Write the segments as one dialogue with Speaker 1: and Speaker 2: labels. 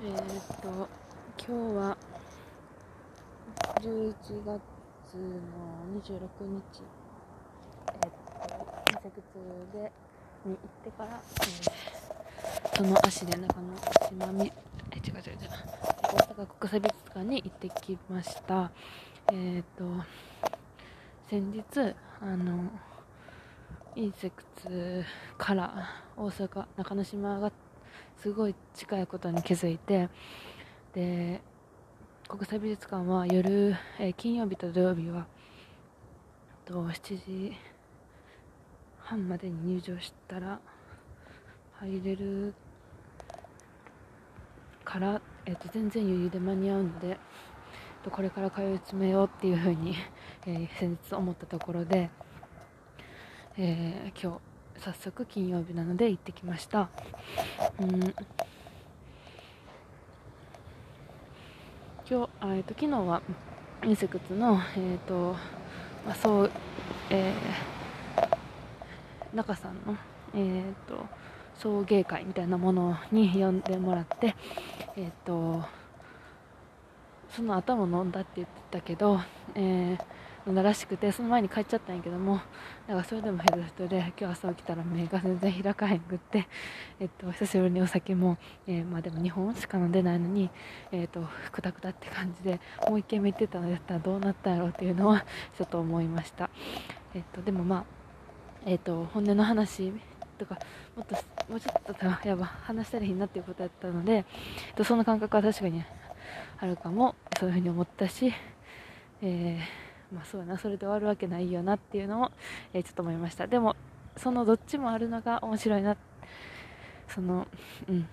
Speaker 1: えー、っと今日は11月の26日えー、っと建設でに行ってから、えー、その足で中野島みえ違う違う違う大阪国際美術館に行ってきました。えー、っと先日あのインセクツから大阪中之島がすごい近いことに気づいてで国際美術館は夜、え、金曜日と土曜日はと7時半までに入場したら入れるから、えー、と全然余裕で間に合うのでこれから通い詰めようっていうふうに、えー、先日思ったところで、えー、今日早速金曜日なので行ってきました。うん。今日あ、えーと、昨日はインセクツの、えーとまあ、そう、えー、中さんの、えーと、送迎会みたいなものに呼んでもらって、えーと、その頭飲んだって言ってたけど、えーらしくてその前に帰っちゃったんやけどもなんかそれでもヘル人で今日朝起きたら目が全然開かへんくって、えっと、久しぶりにお酒も、えー、まあ、でも2本しか飲んでないのに、えーと、くたくたって感じでもう1軒目行ってたのやったらどうなったんやろうっていうのはちょっと思いました、えっと、でもまあ、えっと、本音の話とかもっともうちょっとやば話したらいいなっていうことやったので、えっと、その感覚は確かにあるかもそういうふうに思ったし、えーまあそうやなそれで終わるわけないよなっていうのも、えー、ちょっと思いました。でもそのどっちもあるのが面白いなそのうん。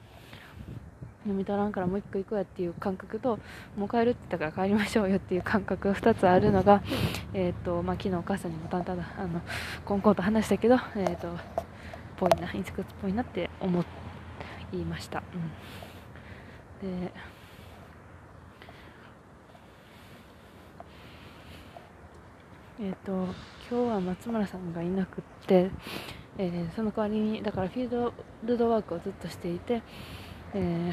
Speaker 1: 読み取らんからもう1個行こうやっていう感覚ともう帰るって言ったから帰りましょうよっていう感覚が2つあるのが、えーとまあ、昨日お母さんにも淡々とあのコンコンと話したけど、えーと、ぽいなインスクっぽいなって思いました、うん、でえーと、今日は松村さんがいなくって、えー、その代わりにだからフィールドワークをずっとしていて、え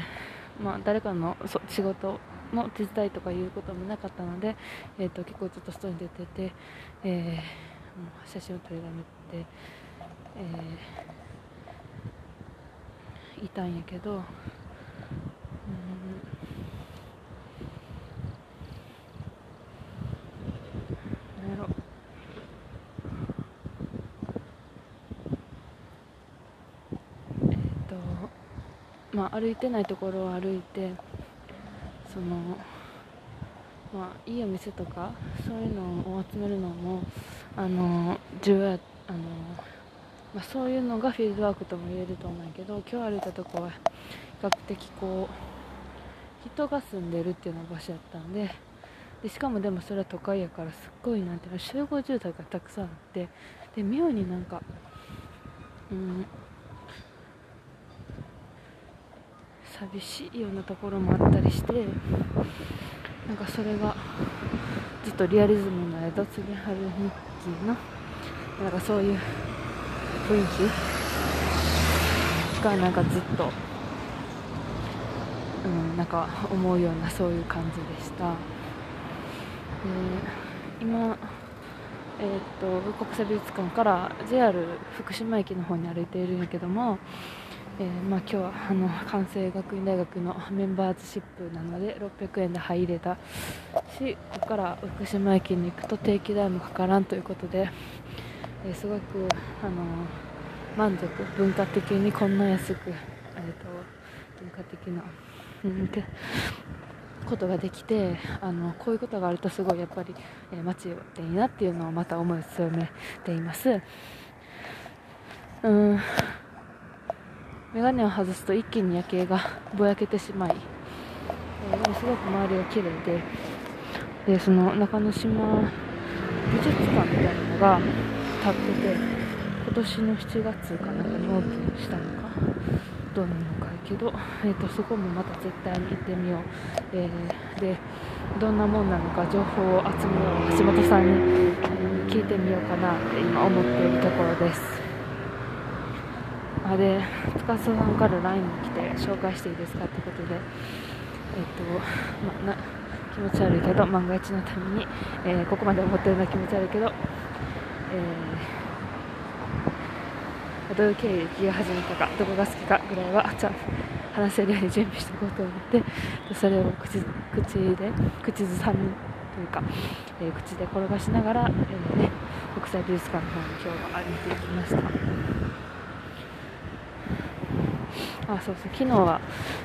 Speaker 1: ー、まあ、誰かの仕事の手伝いとかいうこともなかったので、えーと、結構ずっと外に出てて、えー、写真を撮りだめて、えいたんやけど。まあ、歩いてないところを歩いてその、まあ、いいお店とかそういうのを集めるのもあの重要あの、まあ、そういうのがフィールドワークとも言えると思うけど今日歩いたとこは比較的こう人が住んでるっていうような場所やったんででしかもでもそれは都会やからすっごいなんていうの集合住宅がたくさんあってで妙になんかうん寂しいようなところもあったりしてなんかそれがずっとリアリズムの枝継ぎ春日記のなんかそういう雰囲気がなんかずっと、うん、なんか思うようなそういう感じでした。で今えー、っと国際美術館から JR 福島駅の方に歩いているんやけども、えー、まあ、今日はあの関西学院大学のメンバーズシップなので600円で入れたしここから福島駅に行くと定期代もかからんということで、えー、すごくあの満足文化的にこんな安く、えーと、文化的な、ことができてあのこういうことがあるとすごいやっぱり、えー、街っていいなっていうのをまた思いを強めています。うん眼鏡を外すと一気に夜景が ぼやけてしまい、えー、すごく周りが綺麗ででその中之島美術館みたいなのが建ってて今年の7月かなんかにオープンしたのかどうなのかけど、えーと、そこもまた絶対に行ってみよう、えー、でどんなもんなのか情報を集めよう橋本さんに、えー、聞いてみようかなって今思っているところです。あで司さんから LINE も来て紹介していいですかってことでえっと、まあ、な気持ち悪いけど万が一のために、えー、ここまで思ってるのは気持ち悪いけど、えー、どういう経歴が始めたかどこが好きかぐらいはちゃ話せるように準備しておこうと思ってそれを口口で口ずさむというか、えー、口で転がしながら、えーね、国際美術館の方に今日は歩いていきました。あそうそう昨日は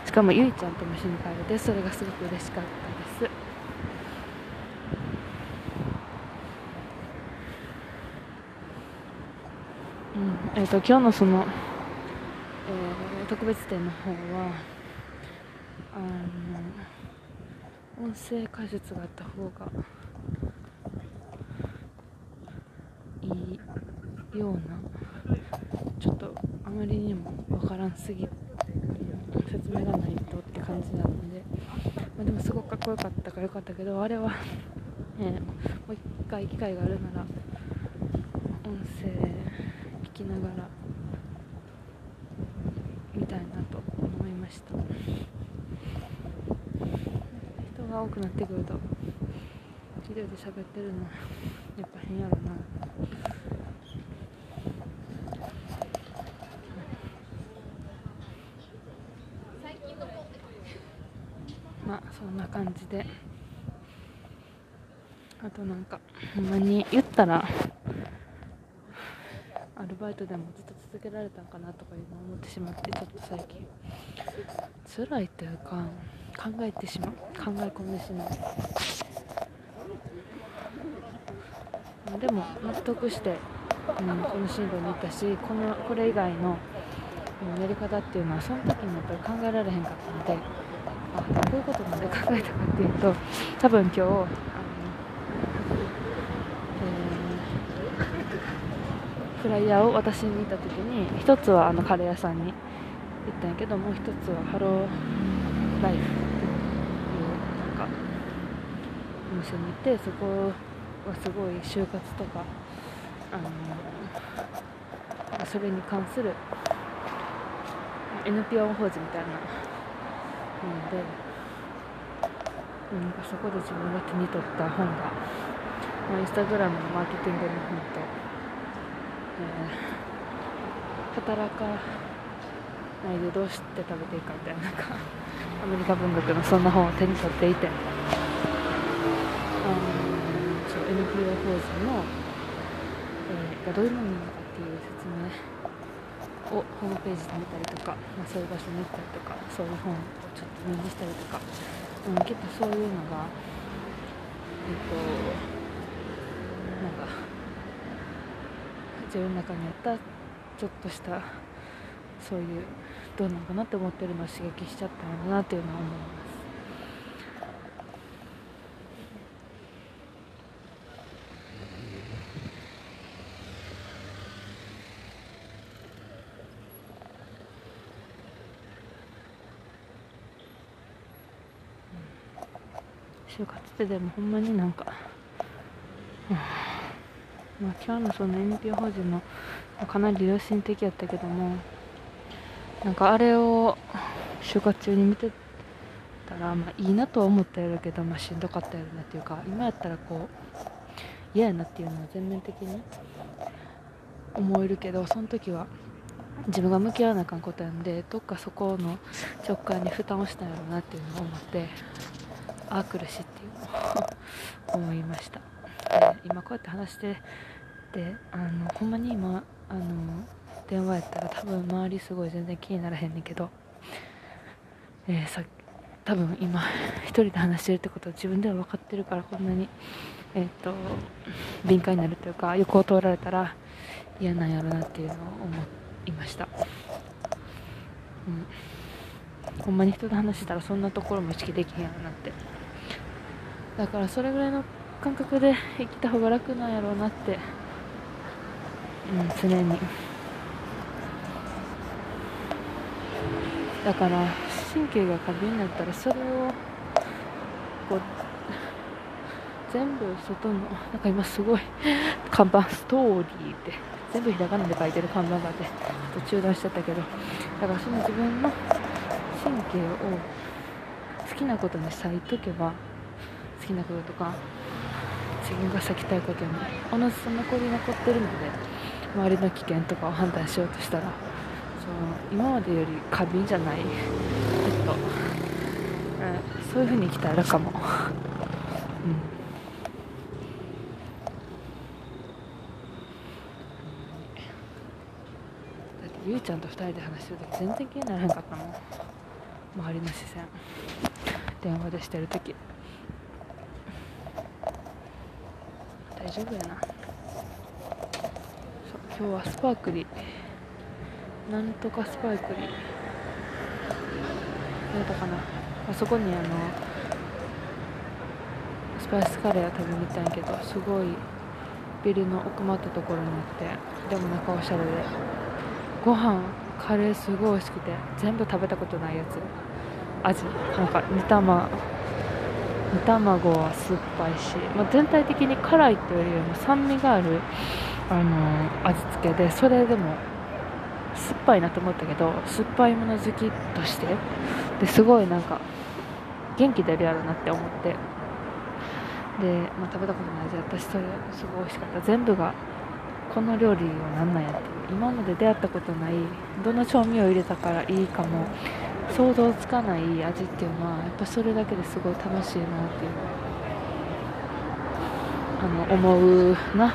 Speaker 1: しかもゆいちゃんとも一緒に帰れてそれがすごく嬉しかったです。うんえーと、今日のその、えー、特別展の方はあの音声解説があった方がいいようなちょっとあまりにもわからんすぎ説明がないとって感じなので、まあ、でもすごくかっこよかったからよかったけどあれは、えー、もう一回機会があるなら音声聞きながら見たいなと思いました。人が多くなってくると一人で喋ってるのやっぱ変やろなまあそんな感じで。あとなんかほんまに言ったらアルバイトでもずっと続けられたんかなとかいうのを思ってしまってちょっと最近。辛いというか考えてしまう。考え込んでしまう。でも納得して、うん、この進路に行ったしこのこれ以外のやり方っていうのはその時にやっぱり考えられへんかったのであどういうことまで考えたかっていうと多分今日あの、えー、フライヤーを渡しに行った時に一つはあのカレー屋さんに行ったんやけどもう一つはハローライフっていうなんかお店に行ってそこはすごい就活とかあのそれに関する NPO 法人みたいなのでなんかそこで自分が手に取った本が、まあ、インスタグラムのマーケティングの本と、えー、働かないでどうして食べていいかみたいななんかアメリカ文学のそんな本を手に取っていて、あのそう NPO 法人の、えー、がどういうものなのかっていう説明をホームページで見たりとか、まあ、そういう場所に行ったりとかそういう本をちょっと目にしたりとか、うん、結構そういうのがえっ、となんか自分の中にあったちょっとしたそういうどうなのかなって思ってるのを刺激しちゃったのかなっていうのは思います。就活ってでもほんまになんか、うん、まあ今日のその NPO 法人のかなり良心的やったけどもなんかあれを就活中に見てたら、まあ、いいなとは思ったやろけど、まあ、しんどかったやろなっていうか今やったらこう嫌やなっていうのは全面的に思えるけどその時は自分が向き合わなあかんことやんでどっかそこの直感に負担をしたんやろうなっていうのを思ってああ苦しいっていう思いました、え、今こうやって話しててあのほんまに今あの電話やったら多分周りすごい全然気にならへんねんけど、えー、さ多分今一人で話してるってことは自分では分かってるからこんなに、えーと、敏感になるというか横を通られたら嫌なんやろなっていうのを思いました、うん、ほんまに人と話したらそんなところも意識できへんやろなって。だからそれぐらいの感覚で生きた方が楽なんやろうなって、うん、常に。だから神経が過敏になったらそれをこう全部外のなんか今すごい看板ストーリーって全部ひらがなで書いてる看板があってと中断しちゃったけどだからその自分の神経を好きなことに割いとけばきなこととか自分が咲きたいことにおのずと残り残ってるので周りの危険とかを判断しようとしたらその今までより過敏じゃないちょっと、うん、そういう風に生きたらかも。うん。ゆうちゃんと2人で話してる時全然気にならへんかったもん。周りの視線。電話でしてる時。大丈夫やな。今日はスパークリー。なんとかスパークリー。やったかな。あそこにあのスパイスカレーを食べに行ったんやけどすごいビルの奥まったところにあってでも中おしゃれで。ご飯カレーすごい美味しくて全部食べたことないやつ。味なんか煮玉。煮卵は酸っぱいし、まあ、全体的に辛いっていうよりも酸味がある、あの、味付けでそれでも酸っぱいなと思ったけど酸っぱいもの好きとしてですごいなんか元気出るやろなって思ってで、まあ、食べたことない味私それすごい美味しかった。全部がこの料理は何なんやって今まで出会ったことないどの調味料入れたからいいかも想像つかない味っていうのはやっぱそれだけですごい楽しいなっていうあの思うな。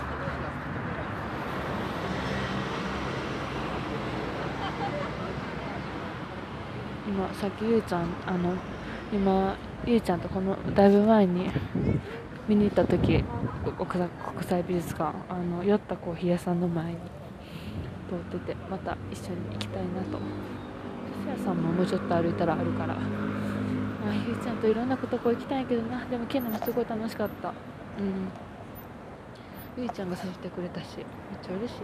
Speaker 1: 今さっきゆうちゃんあの今ゆうちゃんとこのだいぶ前に見に行った時国際美術館あの酔ったコーヒー屋さんの前に通っててまた一緒に行きたいなと。寿司屋さんももうちょっと歩いたらあるから。まあゆうちゃんといろんなことこ行きたいけどな。でも昨日もすごい楽しかった。うん。ゆいちゃんが誘ってくれたしめっちゃ嬉しい。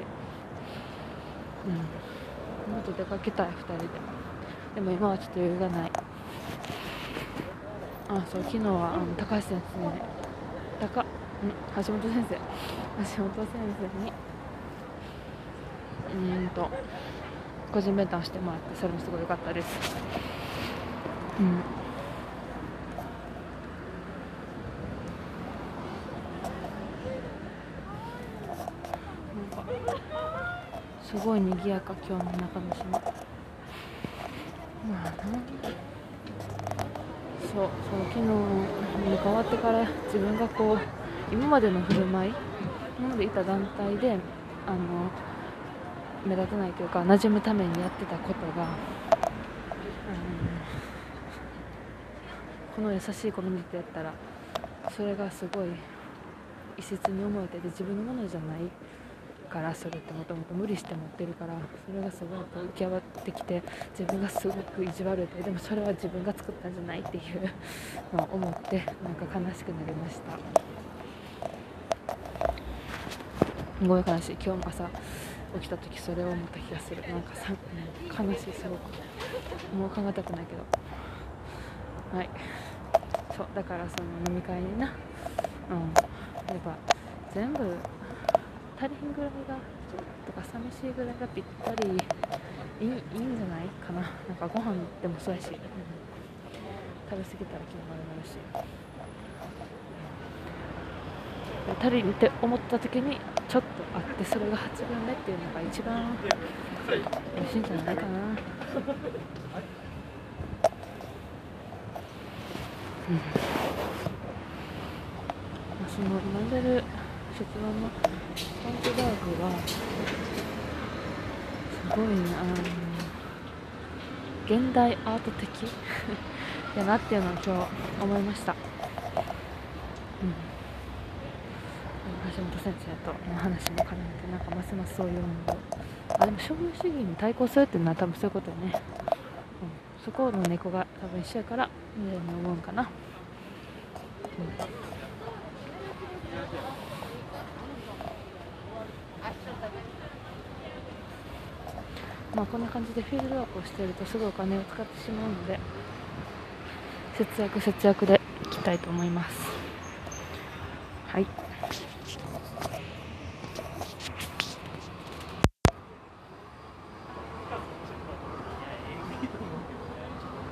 Speaker 1: うん。もっと出かけたい2人で。でも今はちょっと余裕がない。あそう昨日はあの高橋先生に高うん橋本先生。橋本先生にうんと個人面談してもらってそれもすごい良かったです。うん。なんかすごい賑やか今日の中之島まあそうそう昨日に変わってから自分がこう今までの振る舞い今までいた団体であの目立たないというか馴染むためにやってたことが、この優しいコミュニティやったらそれがすごい異質に思えてで自分のものじゃないからそれってもともと無理して持ってるからそれがすごい浮き上がってきて自分がすごく意地悪ででもそれは自分が作ったんじゃないっていう のを思ってなんか悲しくなりました。すごい悲しい今日も朝。起きた時それを思った気がする。なんかさ、うん、悲しいすごく。もう考えたくないけど。はい。そうだからその飲み会にな。うん。やっぱ全部足りひんぐらいがとか寂しいぐらいがぴったりいいいいんじゃないかな。なんかご飯でもそうやし、うん、食べ過ぎたら気も悪くなるし。足りんって思った時にちょっとあってそれが8分目っていうのが一番美味しいんじゃないかな。うんまあ、その飲んでる卒論のパンチバーグはすごいあの現代アート的 やなっていうのを今日思いました。うん橋本先生との話も絡めてなんかますますそういうのあでも商業主義に対抗するっていうのは多分そういうことよね、うん、そこの猫が多分一緒やから無駄に思うんかな、うん。まあ、こんな感じでフィールドワークをしているとすごいお金を使ってしまうので節約節約でいきたいと思います。はい。